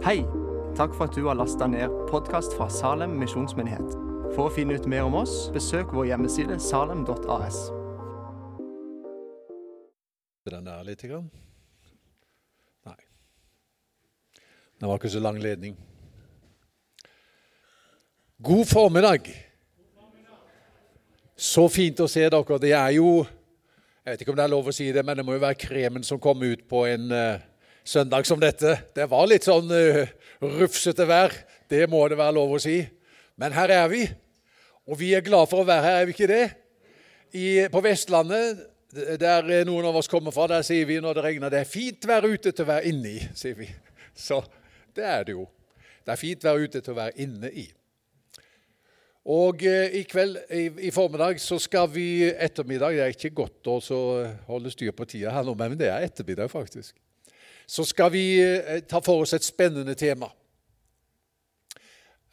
Hei! Takk for at du har lasta ned podkast fra Salem misjonsmyndighet. For å finne ut mer om oss, besøk vår hjemmeside salem.as. Den der litt? Grann? Nei. Den var ikke så lang ledning. God formiddag. Så fint å se dere. Det er jo Jeg vet ikke om det er lov å si det, men det må jo være kremen som kom ut på en uh, søndag som dette. Det var litt sånn uh, rufsete vær. Det må det være lov å si. Men her er vi, og vi er glad for å være her, er vi ikke det? I, på Vestlandet, der noen av oss kommer fra, der sier vi når det regner det er fint vær ute til å være inne i. sier vi. Så det er det jo. Det er fint vær ute til å være inne i. Og eh, i kveld, i, i, formiddag, så skal vi ettermiddag Det er ikke godt å holde styr på tida her nå, men det er ettermiddag, faktisk. Så skal vi eh, ta for oss et spennende tema.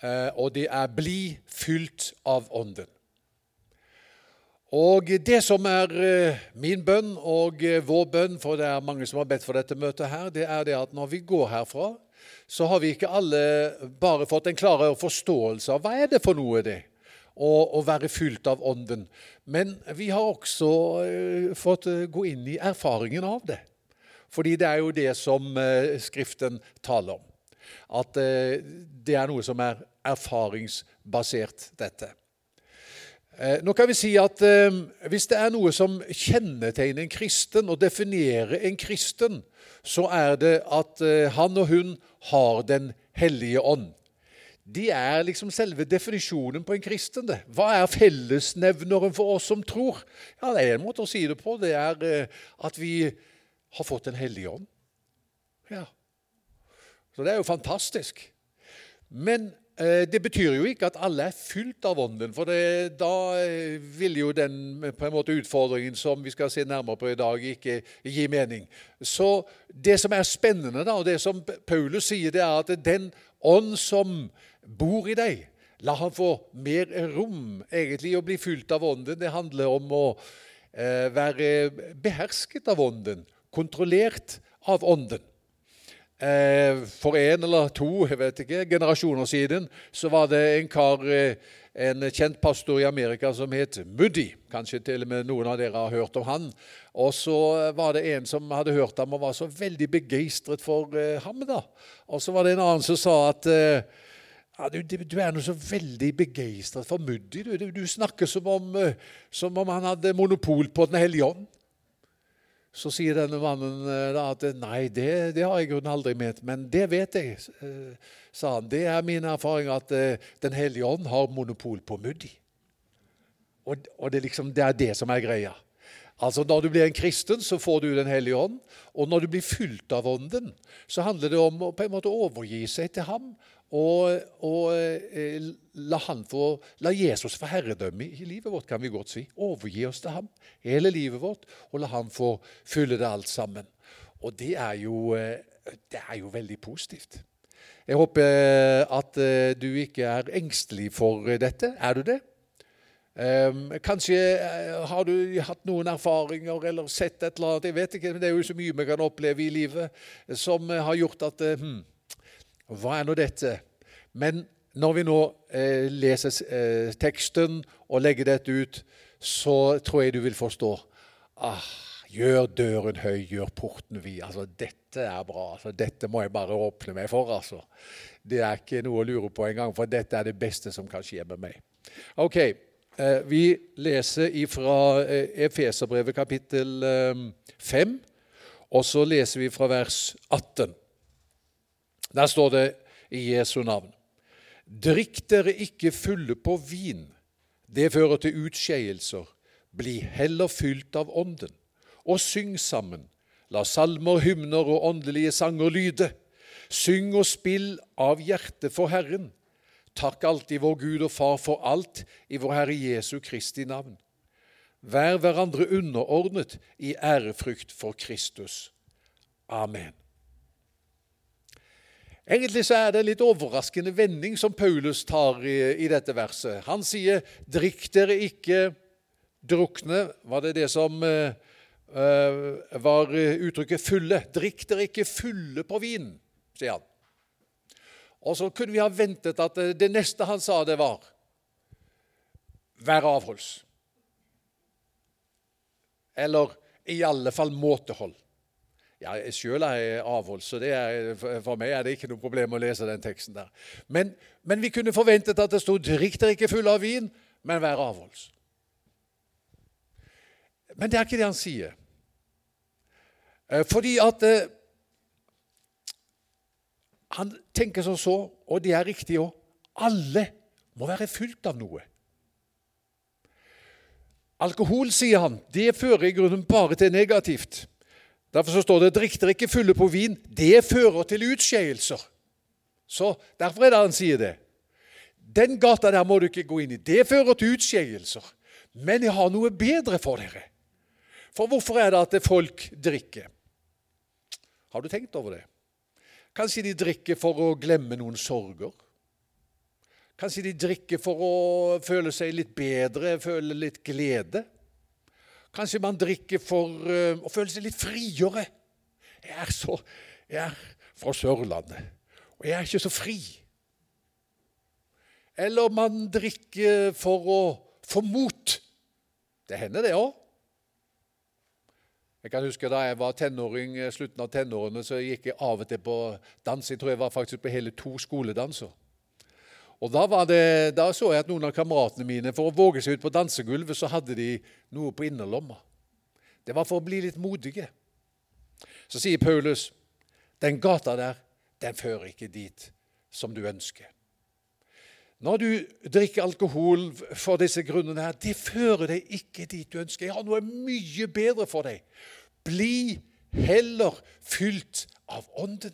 Eh, og det er 'Bli fylt av Ånden'. Og det som er eh, min bønn og vår bønn, for det er mange som har bedt for dette møtet her, det er det at når vi går herfra, så har vi ikke alle bare fått en klarere forståelse av hva er det for noe, det å, være fylt av Ånden. Men vi har også fått gå inn i erfaringen av det. Fordi det er jo det som uh, Skriften taler om. At det er noe som er erfaringsbasert, dette. Nå kan vi si at Hvis det er noe som kjennetegner en kristen og definerer en kristen, så er det at han og hun har Den hellige ånd. De er liksom selve definisjonen på en kristen. det. Hva er fellesnevneren for oss som tror? Ja, Det er en måte å si det på. Det er eh, at vi har fått Den hellige ånd. Ja. Så det er jo fantastisk. Men eh, det betyr jo ikke at alle er fylt av Ånden, for det, da eh, vil jo den på en måte utfordringen som vi skal se nærmere på i dag, ikke gi mening. Så det som er spennende, da, og det som Paulus sier, det er at den ånd som bor i deg, la han få mer rom egentlig å bli fylt av Ånden. Det handler om å eh, være behersket av Ånden, kontrollert av Ånden. Eh, for en eller to jeg vet ikke, generasjoner siden så var det en kar, eh, en kjent pastor i Amerika som het Muddy. Kanskje til og med noen av dere har hørt om han. Og så var det en som hadde hørt ham og var så veldig begeistret for eh, ham. da. Og så var det en annen som sa at ja, du, du, er nå så veldig begeistret for Muddy. Du, du, du snakker som om, som om, han hadde monopol på Den hellige ånd. Så sier denne mannen eh, at nei, det, det har jeg aldri ment, men det vet jeg, eh, sa han. Det er min erfaring at eh, Den hellige ånd har monopol på Muddi. Og, og det, liksom, det, er det som er greia. Altså Når du blir en kristen, så får du Den hellige ånd. Og når du blir fylt av Ånden, så handler det om å på en måte overgi seg til ham og, og eh, la, få, la, Jesus få herredømme i livet vårt, kan vi godt si. Overgi oss til ham hele livet vårt, og la han få fylle det alt sammen. Og det er jo, eh, det er jo veldig positivt. Jeg håper eh, at du ikke er engstelig for dette. Er du det? Um, kanskje har du hatt noen erfaringer eller sett et eller annet. Jeg vet ikke, men Det er jo så mye vi kan oppleve i livet som har gjort at hmm, hva er nå dette? Men når vi nå eh, leser eh, teksten og legger dette ut, så tror jeg du vil forstå. Ah, gjør døren høy, gjør porten vid. Altså, dette er bra. Altså, dette må jeg bare åpne meg for. Altså. Det er ikke noe å lure på engang, for dette er det beste som kan skje med meg. Ok, eh, Vi leser fra eh, Efeserbrevet kapittel 5, eh, og så leser vi fra vers 18. Der står det i Jesu navn. Drikk dere ikke fulle på vin. Det fører til utskeielser. Bli heller fylt av Ånden. Og syng sammen. La salmer, hymner og åndelige sanger lyde. Syng og spill av hjertet for Herren. Takk alltid vår Gud og Far for alt i vår Herre Jesu Kristi navn. Vær hverandre underordnet i ærefrykt for Kristus. Amen. Egentlig så er det en litt overraskende vending som Paulus tar i, i dette verset. Han sier 'drikk dere ikke drukne'. Var det det som uh, var uttrykket 'fulle'? Drikk dere ikke fulle på vin, sier han. Og så kunne vi ha ventet at det neste han sa, det var Vær avholds. Eller i alle fall måtehold. Ja, Sjøl er jeg avholds, så er, for meg er det ikke noe problem å lese den teksten der. Men, men vi kunne forventet at det sto 'drikk dere ikke fulle av vin', men vær avholds. Men det er ikke det han sier. Eh, fordi at eh, han tenker som så, og det er riktig òg, alle må være fylt av noe. Alkohol, sier han, det fører i grunnen bare til negativt. Derfor så står det 'drikk dere ikke fulle på vin'. Det fører til utskeielser. Så Derfor er det han sier det. Den gata der må du ikke gå inn i. Det fører til utskeielser. Men jeg har noe bedre for dere. For hvorfor er det at folk drikker? Har du tenkt over det? Kanskje de drikker for å glemme noen sorger? Kanskje de drikker for å føle seg litt bedre, føle litt glede. Kanskje man drikker for uh, å føle seg litt friere. Jeg er, så, jeg er fra Sørlandet, og jeg er ikke så fri. Eller man drikker for å få mot. Det hender, det òg. Jeg kan huske Da jeg var tenåring, eh, slutten av tenårene, så gikk jeg av og til på dans. Jeg tror jeg var faktisk på hele to skoledanser. Og da, det, da, så jeg at noen av kameratene mine, for å våge seg ut på dansegulvet, så hadde de noe på innerlomma. Det var for å bli litt modige. Så sier Paulus, den gata der, den fører ikke dit som du ønsker. Når du drikker alkohol for disse grunnene her, det fører deg ikke dit du ønsker. Jeg har noe mye bedre for deg. Bli heller fylt av Ånden.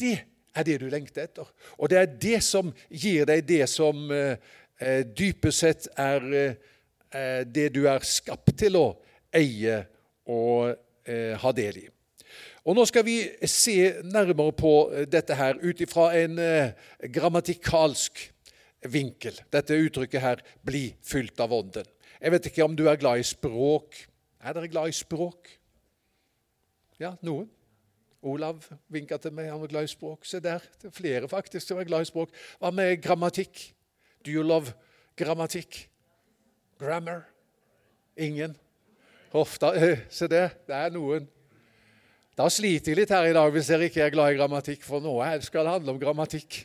Det er det du lengter etter. Og det er det som gir deg det som eh, eh dypest sett er eh, det du er skapt til å eie og eh, ha del i. Og Nå skal vi se nærmere på dette her ut ifra en eh, grammatikalsk vinkel. Dette uttrykket her 'bli fylt av Ånden'. Jeg vet ikke om du er glad i språk. Er dere glad i språk? Ja, noen? Olav vinka til meg, han var glad i språk. Se der, det er flere faktisk som er glad i språk. Hva med grammatikk? Do you love grammatikk? Grammar? Ingen? Ofte, se det, det er noen. Da sliter jeg litt her i dag hvis dere ikke er glad i grammatikk, for nå skal det handle om grammatikk.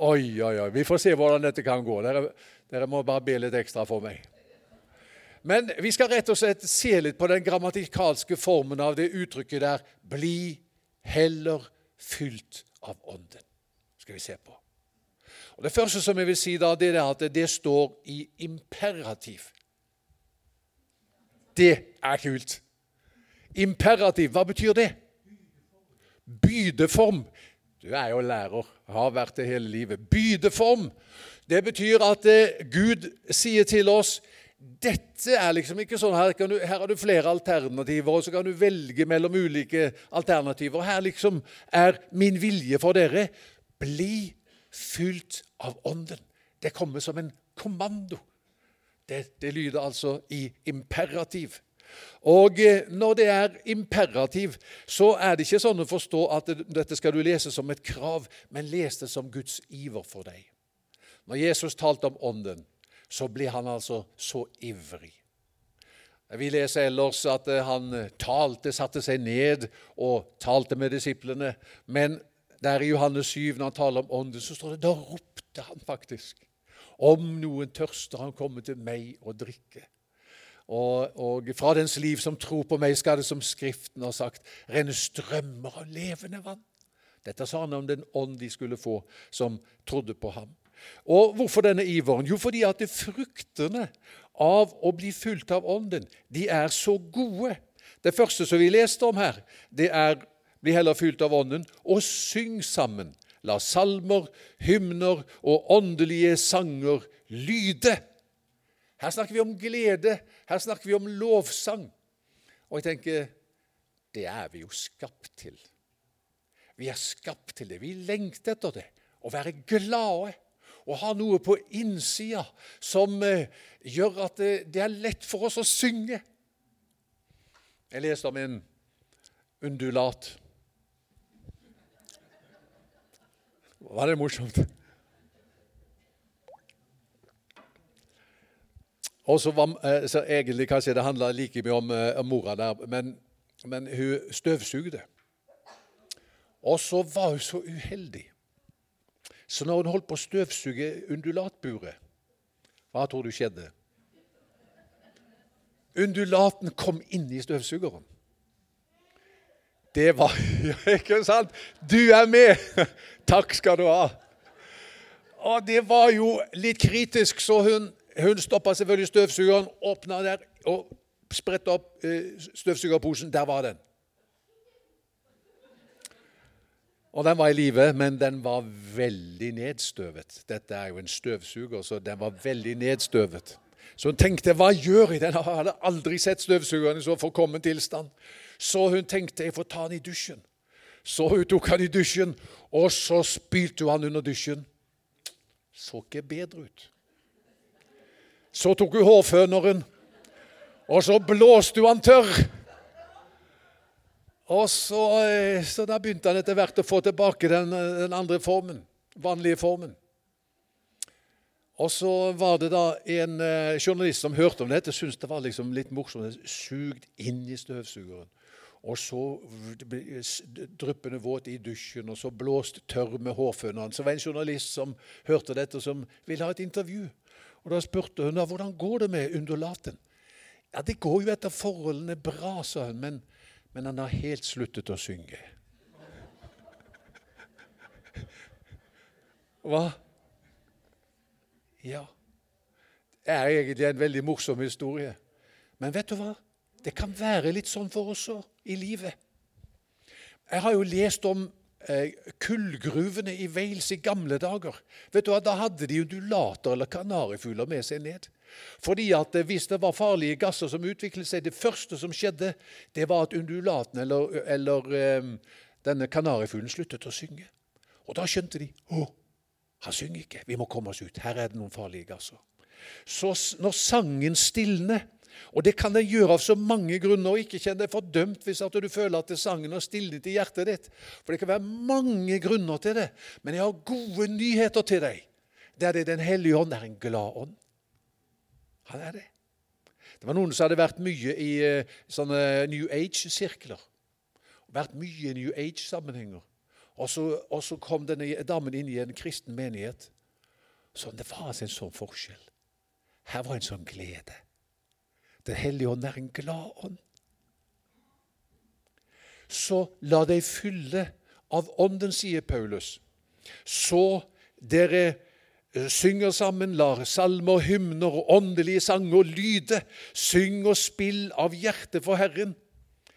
Oi, oi, oi. Vi får se hvordan dette kan gå. Dere, dere må bare be litt ekstra for meg. Men vi skal rett og slett se litt på den grammatikalske formen av det uttrykket der 'bli heller fylt av Ånden'. skal vi se på. Og Det første som jeg vil si, da, det er at det står i imperativ. Det er kult. Imperativ, hva betyr det? Bydeform. Du er jo lærer, har vært det hele livet. Bydeform. Det betyr at eh, Gud sier til oss dette er liksom ikke sånn her, du, her, har du flere alternativer, og så kan du velge mellom ulike alternativer. Her liksom er min vilje for dere bli fylt av Ånden. Det kommer som en kommando. Det, det lyder altså i imperativ. Og eh, når det er imperativ, så er det ikke sånn å forstå at dette skal du lese som et krav, men les det som Guds iver for deg. Når Jesus talte om Ånden, så blir han altså så ivrig. Vi leser ellers at eh, han talte, satte seg ned og talte med disiplene. Men der i Johannes 7, når han taler om Ånden, så står det da ropte han faktisk. Om noen tørster, han komme til meg og drikke. Og, og, fra dens liv som tror på meg, skal det, som Skriften har sagt, renne strømmer av levende vann. Dette sa han om den ånd de skulle få, som trodde på ham. Og Hvorfor denne iveren? Jo, fordi at fruktene av å bli fulgt av Ånden, de er så gode. Det første som vi leste om her, det er bli heller fylt av Ånden og syng sammen. La salmer, hymner og åndelige sanger lyde. Her snakker vi om glede, her snakker vi om lovsang. Og jeg tenker det er vi jo skapt til. Vi er skapt til det. Vi lengter etter det. Å være glade og ha noe på innsida som eh, gjør at det, det er lett for oss å synge. Jeg leste om en undulat. Var det morsomt? Og så, var, eh, så Egentlig kanskje det handla like mye om, eh, om mora der, men, men hun støvsugde. Og så var hun så uheldig. Så når hun holdt på å støvsuge undulatburet, hva tror du skjedde? Undulaten kom inn i støvsugeren. Det var Ikke sant? Du er med! Takk skal du ha. Og det var jo litt kritisk, så hun, hun stoppa selvfølgelig støvsugeren, åpna der og spredte opp eh, støvsugerposen. Der var den. Og den var i live, men den var veldig nedstøvet. Dette er jo en støvsuger, så den var veldig nedstøvet. Så hun tenkte 'hva gjør jeg?' Den hadde aldri sett støvsugeren i så forkommen tilstand. Så hun tenkte 'jeg får ta den i dusjen'. Så hun tok han i dusjen, og så spylte hun han under dusjen. Så ikke bedre ut. Så tok hun hårføneren, og så blåste hun han tørr. Og så, eh, så da begynte han etter hvert å få tilbake den, den andre formen, vanlige formen. Og så var det da en eh, journalist som hørte om dette, syntes det var liksom litt morsomt. Sugd inn i støvsugeren. Og så dryppende våt i dusjen, og så blåst tørr med hårfønene. Så var det en journalist som hørte dette, som ville ha et intervju. Og Da spurte hun da, hvordan går det med undulaten. Ja, Det går jo etter forholdene bra, sa hun, men, men han har helt sluttet å synge. Hva? Ja. Det er egentlig en veldig morsom historie. Men vet du hva? Det kan være litt sånn for oss òg i livet. Jeg har jo lest om eh, kullgruvene i Wales i gamle dager. Vet du hva? Da hadde de undulater eller kanarifugler med seg ned. Fordi at eh, Hvis det var farlige gasser som utviklet seg, det første som skjedde, det var at undulaten eller, eller eh, denne kanarifuglen sluttet å synge. Og da skjønte de å, han synger ikke. Vi må komme oss ut. Her er det noen farlige gasser. Så når sangen stilner og det kan den gjøre av så mange grunner. og Ikke kjenn deg fordømt hvis at du føler at sangen har stilnet i hjertet ditt. For det kan være mange grunner til det. Men jeg har gode nyheter til deg. Det er det Den hellige ånd er en glad ånd. Han er det. Det var noen som hadde vært mye i uh, sånne New Age-sirkler. Vært mye i New Age-sammenhenger. Og og så, kom denne damen inn i en kristen menighet. Så det var altså en sånn forskjell. Her var en sånn glede. Den hellige ånd er en glad ånd. Så la deg fylle av ånden, sier Paulus. Så dere eh, synger sammen, lar salmer, hymner og åndelige sanger lyde. Syng og spill av hjertet for Herren.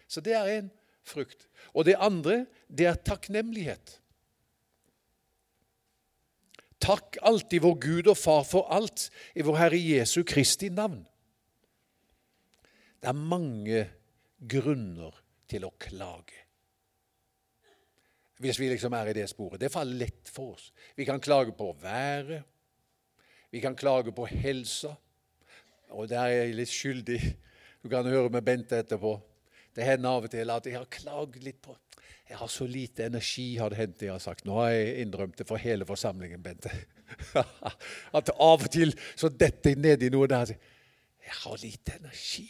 Så det er en frukt. Og det andre, det er takknemlighet. Takk alltid vår Gud og Far for alt i vår Herre Jesu Kristi navn. Det er mange grunner til å klage. Hvis vi liksom er i det sporet. Det faller lett for oss. Vi kan klage på været. Vi kan klage på helsa. Og der er jeg litt skyldig. Du kan høre med Bente etterpå. Det hender av og til at jeg har klaget litt på Jeg har så lite energi, har det hendt jeg har sagt. Nå har jeg innrømt det for hele forsamlingen, Bente. at av og til så detter jeg i noe der. Jeg har lite energi.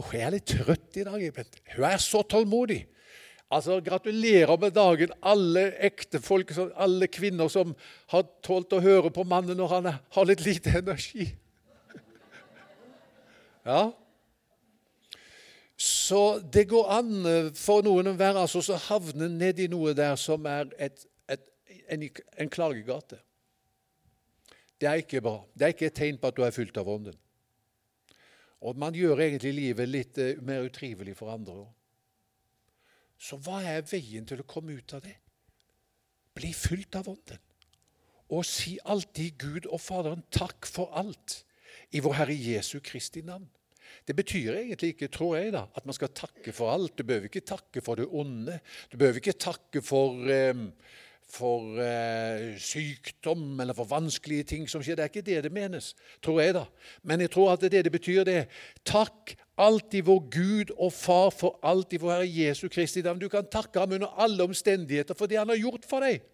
Og jeg er litt trøtt i dag, Bente. Hun er så tålmodig. Altså, Gratulerer med dagen, alle ektefolk, alle kvinner som har tålt å høre på mannen når han har litt lite energi. Ja, så det går an eh, for noen å være altså så havne nedi noe der som er et, et, en, en, klagegate. Det er ikke bra. Det er ikke et tegn på at du er fylt av Ånden. Og man gjør egentlig livet litt uh, mer utrivelig for andre òg. Så hva er veien til å komme ut av det? Bli fylt av Ånden. Og si alltid Gud og Faderen takk for alt i vår Herre Jesu Kristi navn. Det betyr egentlig ikke, tror jeg, da, at man skal takke for alt. Du behøver ikke takke for det onde. Du behøver ikke takke for, eh, for eh, sykdom eller for vanskelige ting som skjer. Det er ikke det det menes, tror jeg. da. Men jeg tror at det, det betyr, det takk alltid vår Gud og Far for alltid vår Herre Jesu Kristi navn. Du kan takke ham under alle omstendigheter for det han har gjort for deg.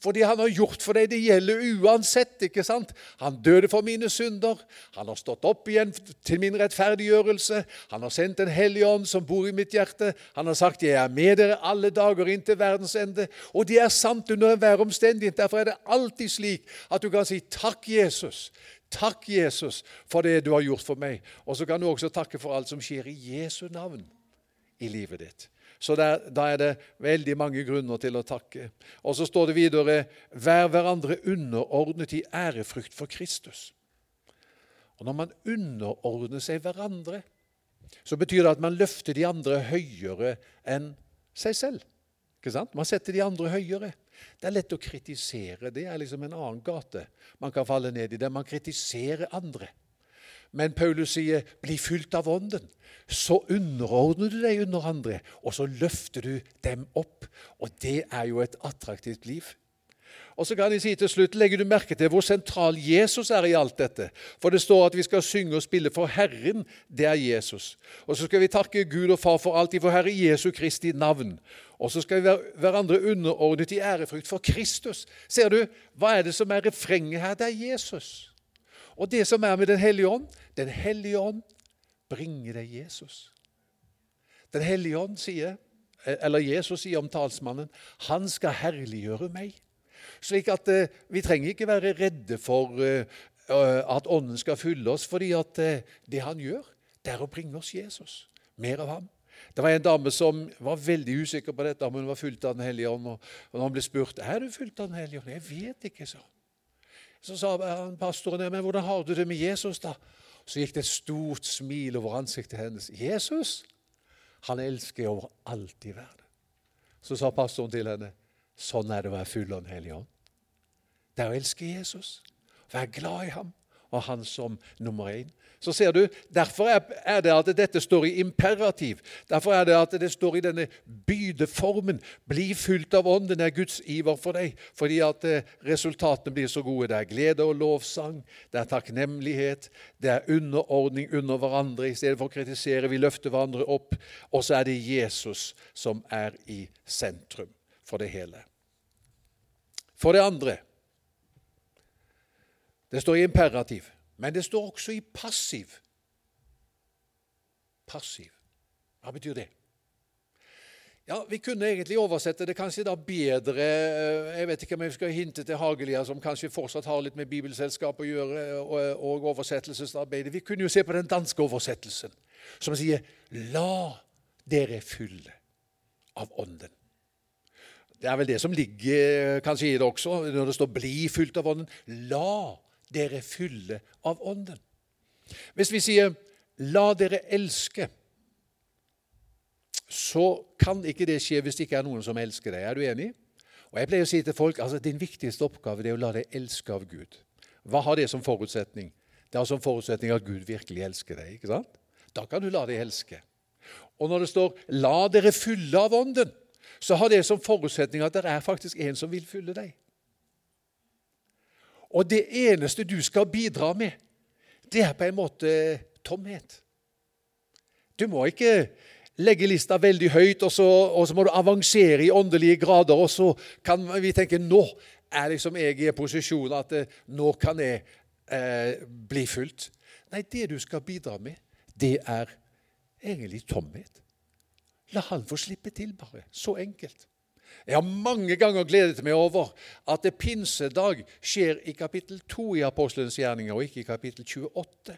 For det han har gjort for deg, det gjelder uansett. ikke sant? Han døde for mine synder. Han har stått opp igjen til min rettferdiggjørelse. Han har sendt Den hellige ånd som bor i mitt hjerte. Han har sagt 'Jeg er med dere alle dager inn til verdens ende'. Og det er sant under enhver omstendighet. Derfor er det alltid slik at du kan si 'Takk, Jesus'. Takk, Jesus, for det du har gjort for meg. Og så kan du også takke for alt som skjer i Jesu navn i livet ditt. Så der, da er det veldig mange grunner til å takke. Og så står det videre Vær hverandre underordnet i ærefrykt for Kristus. Og Når man underordner seg hverandre, så betyr det at man løfter de andre høyere enn seg selv. Ikke sant? Man setter de andre høyere. Det er lett å kritisere. Det er liksom en annen gate man kan falle ned i. Der man kritiserer andre. Men Paulus sier 'bli fylt av Ånden'. Så underordner du deg under andre, og så løfter du dem opp. Og det er jo et attraktivt liv. Og så kan jeg si til slutt, Legger du merke til hvor sentral Jesus er i alt dette? For det står at vi skal synge og spille for Herren. Det er Jesus. Og så skal vi takke Gud og Far for alt i vår Herre Jesu Kristi navn. Og så skal vi være hverandre underordnet i ærefrykt for Kristus. Ser du, Hva er det som er refrenget her? Det er Jesus. Og det som er med Den hellige ånd Den hellige ånd bringer deg Jesus. Den hellige ånd sier, eller Jesus sier om talsmannen, han skal herliggjøre meg. Slik at eh, vi trenger ikke være redde for eh, at Ånden skal fylle oss, fordi at eh, det han gjør, det er å bringe oss Jesus. Mer av ham. Det var en dame som var veldig usikker på dette, om hun var fulgt av Den hellige ånd. Og når hun ble spurt er du fulgt av Den hellige ånd, jeg vet ikke, så. Så sa pastoren men hvordan har du det med Jesus, da? Så gikk det et stort smil over ansiktet hennes. Jesus, han elsker over alt i verden. Så sa pastoren til henne, sånn er det å være full av Den hellige ånd. Det er å elske Jesus, være glad i ham og han som nummer én. Så ser du, Derfor er det at dette står i imperativ. Derfor er det at det står i denne bydeformen. Bli fylt av Ånden er Guds iver for deg, fordi at eh, resultatene blir så gode. Det er glede og lovsang, det er takknemlighet, det er underordning under hverandre. I stedet for å kritisere, vi løfter hverandre opp. Og så er det Jesus som er i sentrum for det hele. For det andre Det står i imperativ. Men det står også i passiv. Passiv. Hva betyr det? Ja, Vi kunne egentlig oversette det kanskje da bedre eh, Jeg vet ikke om jeg skal hinte til Hagelia, som kanskje fortsatt har litt med Bibelselskap å gjøre, og, oversettelsesarbeidet. Vi kunne jo se på den danske oversettelsen, som sier 'La dere fylle av Ånden'. Det er vel det som ligger kanskje i det også, når det står 'bli fylt av Ånden'. La dere fylle av Ånden. Hvis vi sier 'la dere elske', så kan ikke det skje hvis det ikke er noen som elsker deg. Er du enig? Og Jeg pleier å si til folk altså din viktigste oppgave er å la deg elske av Gud. Hva har det som forutsetning? Det har som forutsetning at Gud virkelig elsker deg. ikke sant? Da kan du la deg elske. Og når det står 'la dere fylle av Ånden', så har det som forutsetning at det er faktisk en som vil fylle deg. Og det eneste du skal bidra med, det er på en måte tomhet. Du må ikke legge lista veldig høyt, og så, og så må du avansere i åndelige grader. Og så kan vi tenke nå er liksom jeg i en posisjon at eh, nå kan jeg eh, bli fulgt. Nei, det du skal bidra med, det er egentlig tomhet. La han få slippe til, bare. Så enkelt. Jeg har mange ganger gledet meg over at det pinsedag skjer i kapittel 2 i Apostelens gjerninger, og ikke i kapittel 28.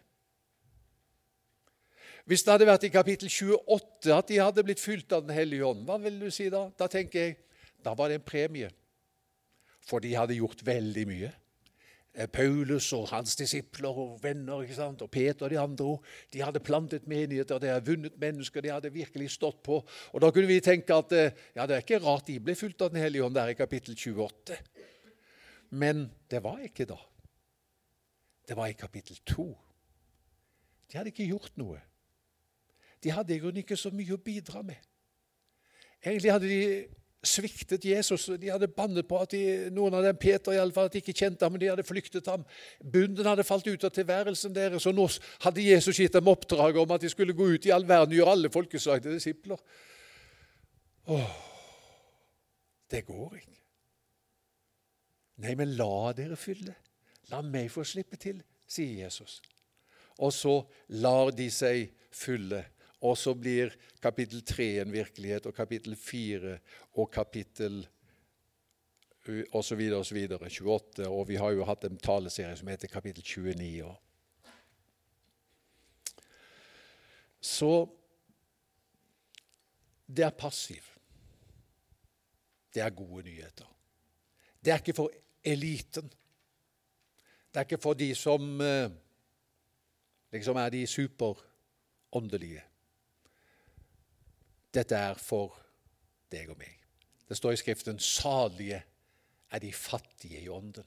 Hvis det hadde vært i kapittel 28 at de hadde blitt fylt av Den hellige ånd, hva vil du si da? Da tenker jeg da var det en premie. For de hadde gjort veldig mye. Eh, Paulus og hans disipler og venner ikke sant? og Peter og de andre de hadde plantet menigheter, de hadde vunnet mennesker, de hadde virkelig stått på. Og Da kunne vi tenke at eh, ja, det er ikke rart de ble fulgt av Den hellige ånd der i kapittel 28. Men det var ikke da. Det var i kapittel 2. De hadde ikke gjort noe. De hadde i grunnen ikke så mye å bidra med. Egentlig hadde de sviktet Jesus. De hadde bannet på at de, noen av dem, Peter i alle fall, at de ikke kjente ham, men de hadde flyktet ham. Bunden hadde falt ut av tilværelsen deres, og nå hadde Jesus gitt dem oppdraget om at de skulle gå ut i all verden og gjøre alle folkeslag til disipler. Åh, det går ikke. Nei, men la dere fylle. La meg få slippe til, sier Jesus. Og så lar de seg fylle. Og så blir kapittel 3 en virkelighet, og kapittel 4 og kapittel så videre. 28, og vi har jo hatt en taleserie som heter kapittel 29. Så det er passiv. Det er gode nyheter. Det er ikke for eliten. Det er ikke for de som liksom er de superåndelige. Dette er for deg og meg. Det står i Skriften 'salige er de fattige i ånden,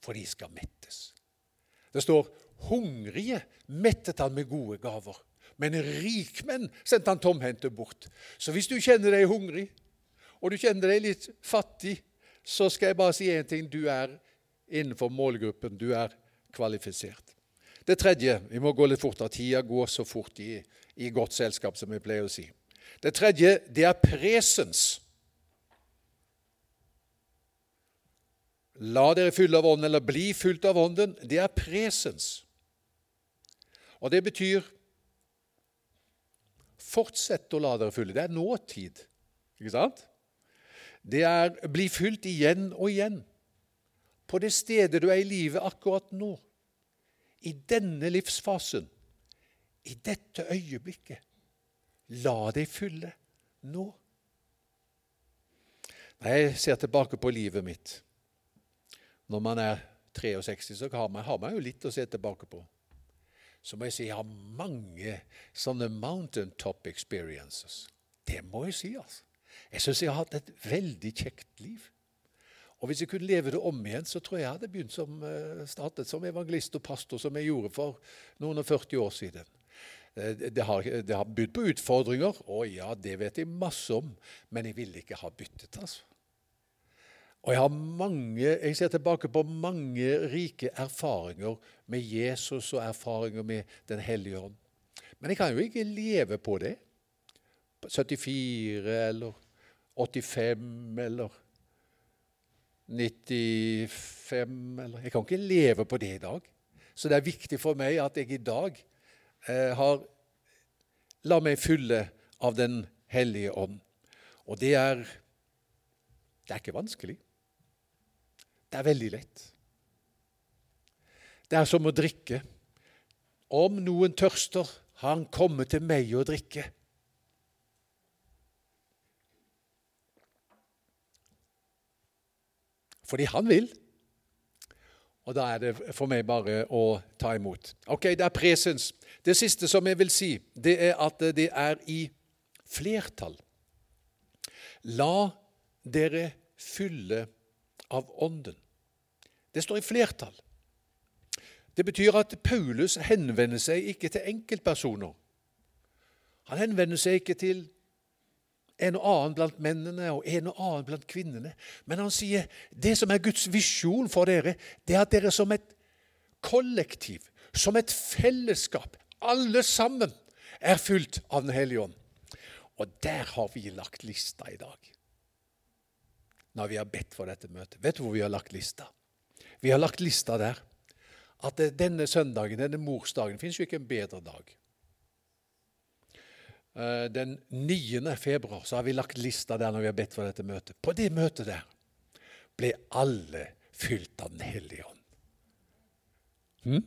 for de skal mettes'. Det står 'hungrige mettet han med gode gaver', men rikmenn sendte han tomhendte bort. Så hvis du kjenner deg hungrig, og du kjenner deg litt fattig, så skal jeg bare si én ting. Du er innenfor målgruppen. Du er kvalifisert. Det tredje Vi må gå litt fortere. Tida går så fort i, i godt selskap, som vi pleier å si. Det tredje, det er presens. La dere fylle av ånden, eller bli fylt av ånden. Det er presens. Og det betyr Fortsett å la dere fylle. Det er nåtid. Ikke sant? Det er bli fylt igjen og igjen. På det stedet du er i livet akkurat nå. I denne livsfasen. I dette øyeblikket. La deg fylle nå. Når jeg ser tilbake på livet mitt Når man er 63, så har man, har man jo litt å se tilbake på. Så må jeg si jeg har mange sånne mountaintop experiences. Det må jeg si, altså. Jeg syns jeg har hatt et veldig kjekt liv. Og Hvis jeg kunne leve det om igjen, så tror jeg jeg hadde begynt som, eh, startet som evangelist og pastor, som jeg gjorde for noen og 40 år siden. Eh, det har, det har budt på utfordringer. Å ja, det vet jeg masse om. Men jeg ville ikke ha byttet, altså. Og jeg har mange, jeg ser tilbake på mange rike erfaringer med Jesus og erfaringer med Den hellige ånd. Men jeg kan jo ikke leve på det. 74 eller 85 eller 95 eller Jeg kan ikke leve på det i dag. Så det er viktig for meg at jeg i dag har La meg fylle av Den hellige ånd. Og det er Det er ikke vanskelig. Det er veldig lett. Det er som å drikke. Om noen tørster, har han kommet til meg å drikke. Fordi han vil. Og da er det for meg bare å ta imot. Ok, det er presens. Det siste som jeg vil si, det er at det er i flertall. La dere fylle av Ånden. Det står i flertall. Det betyr at Paulus henvender seg ikke til enkeltpersoner. Han henvender seg ikke til en og annen blant mennene og en og annen blant kvinnene. Men han sier det som er Guds visjon for dere, det er at dere som et kollektiv, som et fellesskap, alle sammen, er fylt av Den hellige ånd. Og der har vi lagt lista i dag. Når vi har bedt for dette møtet. Vet du hvor vi har lagt lista? Vi har lagt lista der at denne søndagen, denne morsdagen, fins jo ikke en bedre dag. Eh, den 9. februar så har vi lagt lista der når vi har bedt for dette møtet. På det møtet der ble alle fylt av Den hellige ånd. Hm?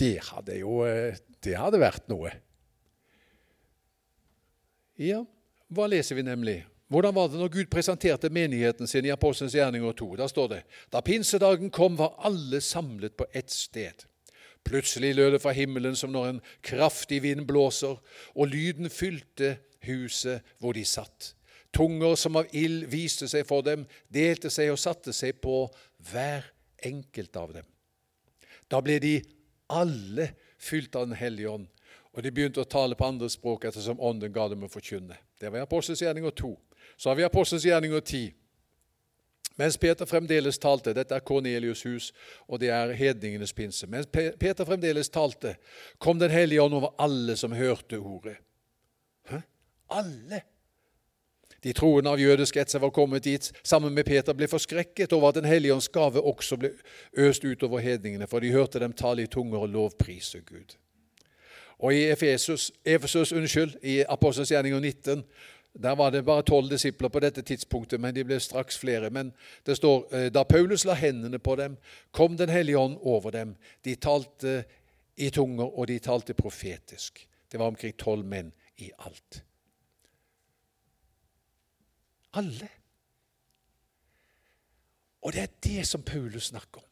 Det hadde jo eh, Det hadde vært noe. Ja, hva leser vi nemlig? Hvordan var det når Gud presenterte menigheten sin i Apostelens gjerninger 2? Da står det da pinsedagen kom, var alle samlet på ett sted. Plutselig lød det fra himmelen som når en kraftig vind blåser, og lyden fylte huset hvor de satt. Tunger som av ild viste seg for dem, delte seg og satte seg på hver enkelt av dem. Da ble de alle fylt av Den hellige ånd, og de begynte å tale på andre språk ettersom Ånden ga dem å forkynne. Det var Apostelens gjerninger 2. Så har vi Apostels gjerninger 10. Mens Peter fremdeles talte Dette er Kornelius' hus, og det er hedningenes pinse. Mens Peter fremdeles talte, kom Den hellige ånd over alle som hørte ordet. Hæ? Alle! De troende av jødisk ett som var kommet dit sammen med Peter, ble forskrekket over at Den hellige ånds gave også ble øst utover hedningene, for de hørte dem tale i tunger og lovprise Gud. Og i Efesus, Efesus unnskyld, i Apostels gjerning 19 der var det bare tolv disipler på dette tidspunktet, men de ble straks flere. Men det står eh, da Paulus la hendene på dem, kom Den hellige ånd over dem. De talte i tunger, og de talte profetisk. Det var omkring tolv menn i alt. Alle. Og det er det som Paulus snakker om.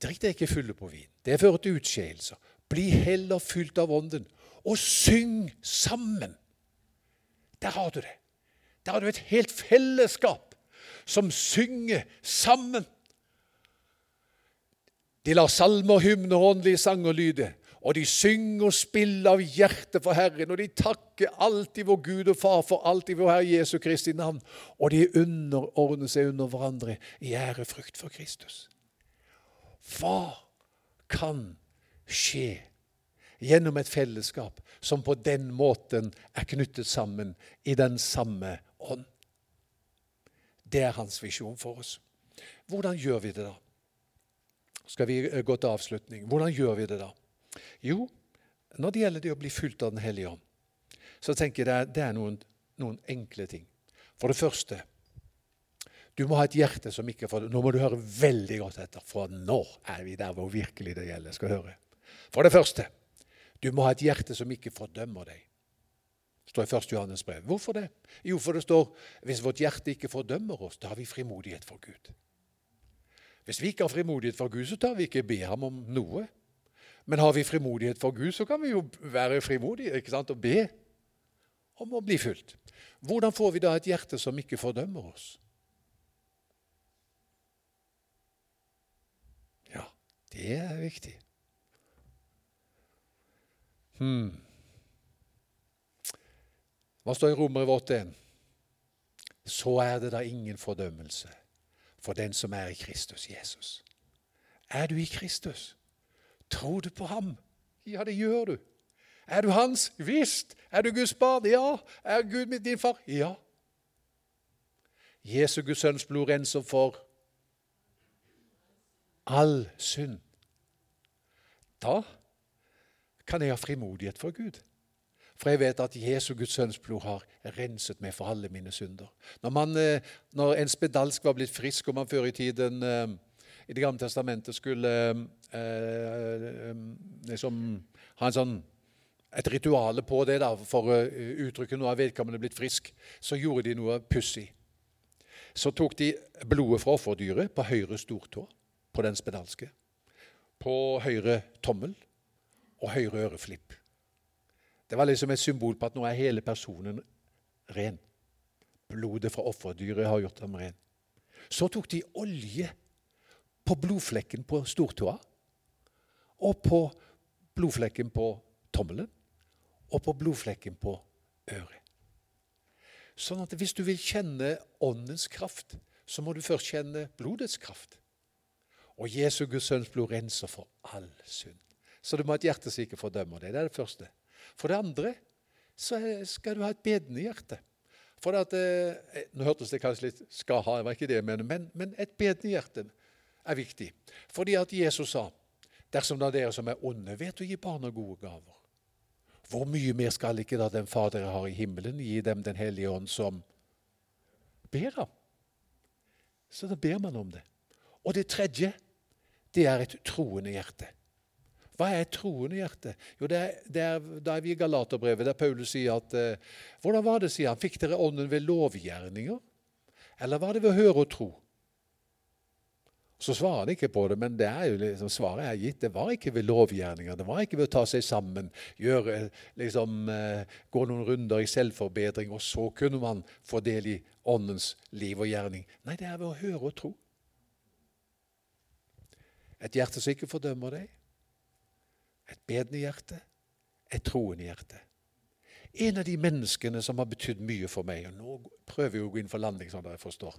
Drikk deg ikke fulle på vin. Det fører til utskeielser. Bli heller fylt av Ånden, og syng sammen. Der har du det. Der har du et helt fellesskap som synger sammen. De lar salmer, hymner åndelige sanger lyde. Og de synger og spiller av hjertet for Herren, og de takker alltid vår Gud og Far for alltid vår Herre Jesu Kristi navn. Og de underordner seg under hverandre i ærefrykt for Kristus. Hva kan skje gjennom et fellesskap som på den måten er knyttet sammen i den samme ånd. Det er hans visjon for oss. Hvordan gjør vi det da? Skal vi eh, gå til avslutning? Hvordan gjør vi det da? Jo, når det gjelder det å bli fulgt av Den hellige ånd, så tenker jeg det er noen, noen enkle ting. For det første du må ha et hjerte som ikke får Nå må du høre veldig godt etter, for nå er vi der hvor virkelig det gjelder. skal høre. For det første du må ha et hjerte som ikke fordømmer deg. Det står i 1. Johannes brev. Hvorfor det? Jo, for det står hvis vårt hjerte ikke fordømmer oss, da har vi frimodighet for Gud. Hvis vi ikke har frimodighet for Gud, så tar vi ikke be ham om noe. Men har vi frimodighet for Gud, så kan vi jo være frimodige ikke sant, og be om å bli fulgt. Hvordan får vi da et hjerte som ikke fordømmer oss? Ja, det er viktig. Hmm. Hva står i Romerbrevet 8,1? Så er det da ingen fordømmelse for den som er i Kristus Jesus. Er du i Kristus? Tror du på ham? Ja, det gjør du. Er du hans? Visst. Er du Guds barn? Ja. Er Gud din far? Ja. Jesu Guds sønns blod renser for all synd. Da kan jeg ha frimodighet for Gud. For jeg vet at Jesu Guds sønns blod har renset meg for alle mine synder. Når, man, eh, når en spedalsk var blitt frisk, og man før i tiden eh, i Det gamle testamentet skulle eh, liksom, ha en sånn, et rituale på det da, for å uttrykke noe av vedkommende blitt frisk, så gjorde de noe pussig. Så tok de blodet fra offerdyret på høyre stortå på den spedalske, på høyre tommel og høyre øreflipp. Det var liksom et symbol på at nå er hele personen ren. Blodet fra offerdyret har gjort ham ren. Så tok de olje på blodflekken på stortåa, og på blodflekken på tommelen, og på blodflekken på øret. Sånn at hvis du vil kjenne åndens kraft, så må du først kjenne blodets kraft. Og Jesu Guds sønns blod renser for all synd. Så du må ha et hjerte som ikke fordømmer deg. Det er det første. For det andre så skal du ha et bedende hjerte. For at, eh, Nå hørtes det kanskje litt skal ha, det var ikke det jeg mener, men, men et bedende hjerte er viktig. Fordi at Jesus sa dersom er dere som er onde, vet å gi barna gode gaver. Hvor mye mer skal ikke da den Far dere har i himmelen, gi dem Den hellige ånd, som ber ham? Så da ber man om det. Og det tredje, det er et troende hjerte. Hva er et troende hjerte? Jo, det er, det er, Da er vi i Galaterbrevet, der Paulus sier at eh, Hvordan var det, sier han? Fikk dere ånden ved lovgjerninger? Eller var det ved å høre og tro? Så svarer han ikke på det, men det er jo liksom, svaret er gitt. Det var ikke ved lovgjerninger. Det var ikke ved å ta seg sammen, gjøre, liksom, eh, gå noen runder i selvforbedring, og så kunne man få del i åndens liv og gjerning. Nei, det er ved å høre og tro. Et hjerte som ikke fordømmer deg, et bedende hjerte, et troende hjerte. En av de menneskene som har betydd mye for meg og Nå prøver jeg å gå inn for landing, sånn at jeg forstår.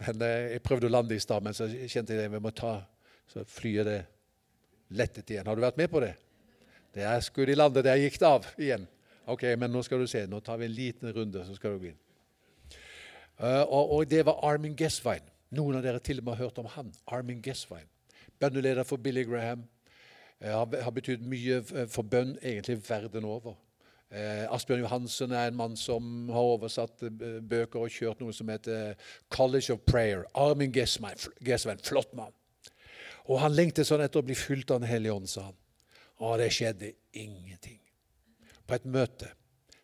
Men eh, Jeg prøvde å lande i stad, men så kjente jeg at vi må ta så flyet det lettet igjen. Har du vært med på det? Det er skudd i landet, der gikk det av igjen. Ok, men nå skal du se. Nå tar vi en liten runde, så skal du gå inn. Uh, og, og, det var Armin Gesswein. Noen av dere til og med har hørt om han. Armin Gesswein. Bønneleder for Billy Graham. Uh, har, har betydd mye for bønn egentlig verden over. Eh, Asbjørn Johansen er en mann som har oversatt eh, bøker og kjørt noe som heter College of Prayer. Armin Gesvein, flott mann. Og han lengtet sånn etter å bli fylt av Den hellige ånd, sa han. Og det skjedde ingenting. På et møte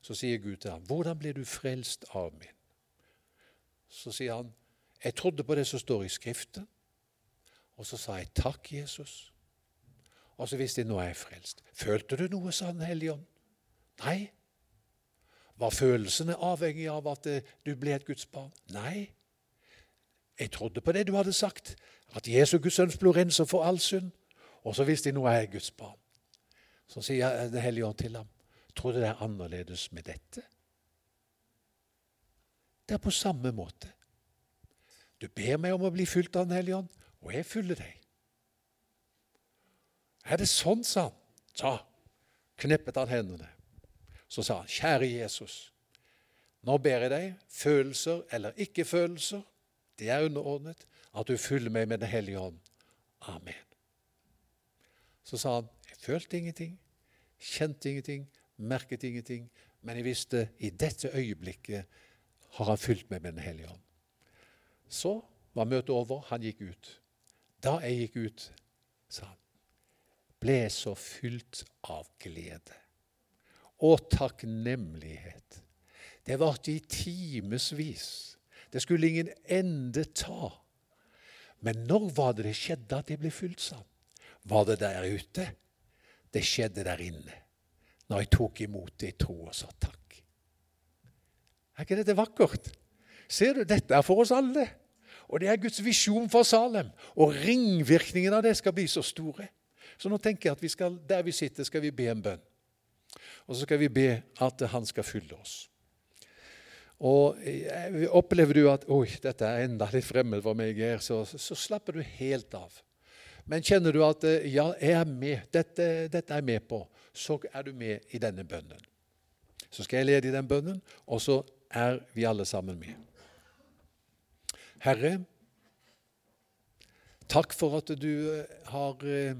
så sier Gud til ham, 'Hvordan ble du frelst, Armin?' Så sier han, 'Jeg trodde på det som står i Skriften.' Og så sa jeg, 'Takk, Jesus.' Og så visste jeg, 'Nå er jeg frelst'. Følte du noe, sa Den hellige ånd. Nei. Var følelsene avhengig av at eh, du ble et Guds barn? Nei. Jeg trodde på det du hadde sagt, at Jesu Guds sønns blod renser for all synd. Og så visste jeg nå er Guds barn. Så sier Den hellige ånd til ham, tror du det er annerledes med dette? Det er på samme måte. Du ber meg om å bli fylt av Den hellige ånd, og jeg fyller deg. Er det sånn, sa han. Så kneppet han hendene. Så sa han, 'Kjære Jesus, nå ber jeg deg, følelser eller ikke-følelser, det er underordnet, at du fyller meg med Den hellige ånd. Amen. Så sa han, 'Jeg følte ingenting, kjente ingenting, merket ingenting, men jeg visste i dette øyeblikket har han fylt meg med Den hellige ånd.' Så var møtet over, han gikk ut. Da jeg gikk ut, sa han, ble så fylt av glede og takknemlighet. Det varte i timevis. Det skulle ingen ende ta. Men når var det det skjedde at det ble fylt sånn? Var det der ute? Det skjedde der inne. Når jeg tok imot det i tro og sa takk. Er ikke dette vakkert? Ser du, dette er for oss alle. Og det er Guds visjon for Salem. Og ringvirkningen av det skal bli så store. Så nå tenker jeg at vi skal, der vi sitter, skal vi be en bønn. Og så skal vi be at han skal fylle oss. Og Opplever du at oi, dette er enda litt fremmed for meg, her, så, så, slapper du helt av. Men kjenner du at ja, jeg er med, dette, dette er jeg med på, så er du med i denne bønnen. Så skal jeg lede i den bønnen, og så er vi alle sammen med. Herre, takk for at du eh, har eh,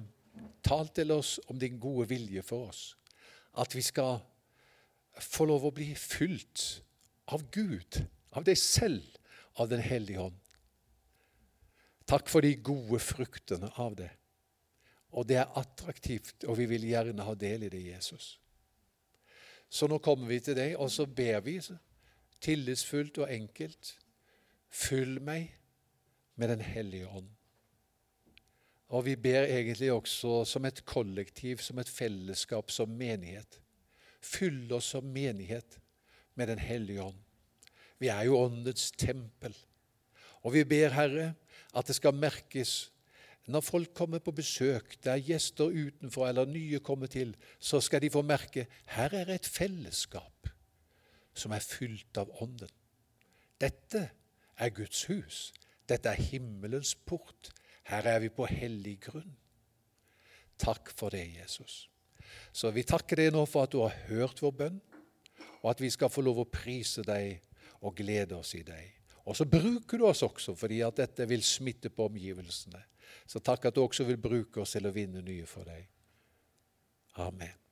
talt til oss om din gode vilje for oss at vi skal få lov å bli fylt av Gud, av deg selv, av Den hellige ånd. Takk for de gode fruktene av det. Og det er attraktivt, og vi vil gjerne ha del i det, Jesus. Så nå kommer vi til deg, og så ber vi tillitsfullt og enkelt. Fyll meg med Den hellige ånd. Og vi ber egentlig også som et kollektiv, som et fellesskap, som menighet. Fyll oss som menighet med Den hellige ånd. Vi er jo åndets tempel. Og vi ber, Herre, at det skal merkes når folk kommer på besøk, det er gjester utenfor eller nye kommer til, så skal de få merke her er et fellesskap som er fylt av Ånden. Dette er Guds hus. Dette er himmelens port. Her er vi på hellig grunn. Takk for det, Jesus. Så vi takker deg nå for at du har hørt vår bønn, og at vi skal få lov å prise deg og glede oss i deg. Og så bruker du oss også fordi at dette vil smitte på omgivelsene. Så takk at du også vil bruke oss til å vinne nye for deg. Amen.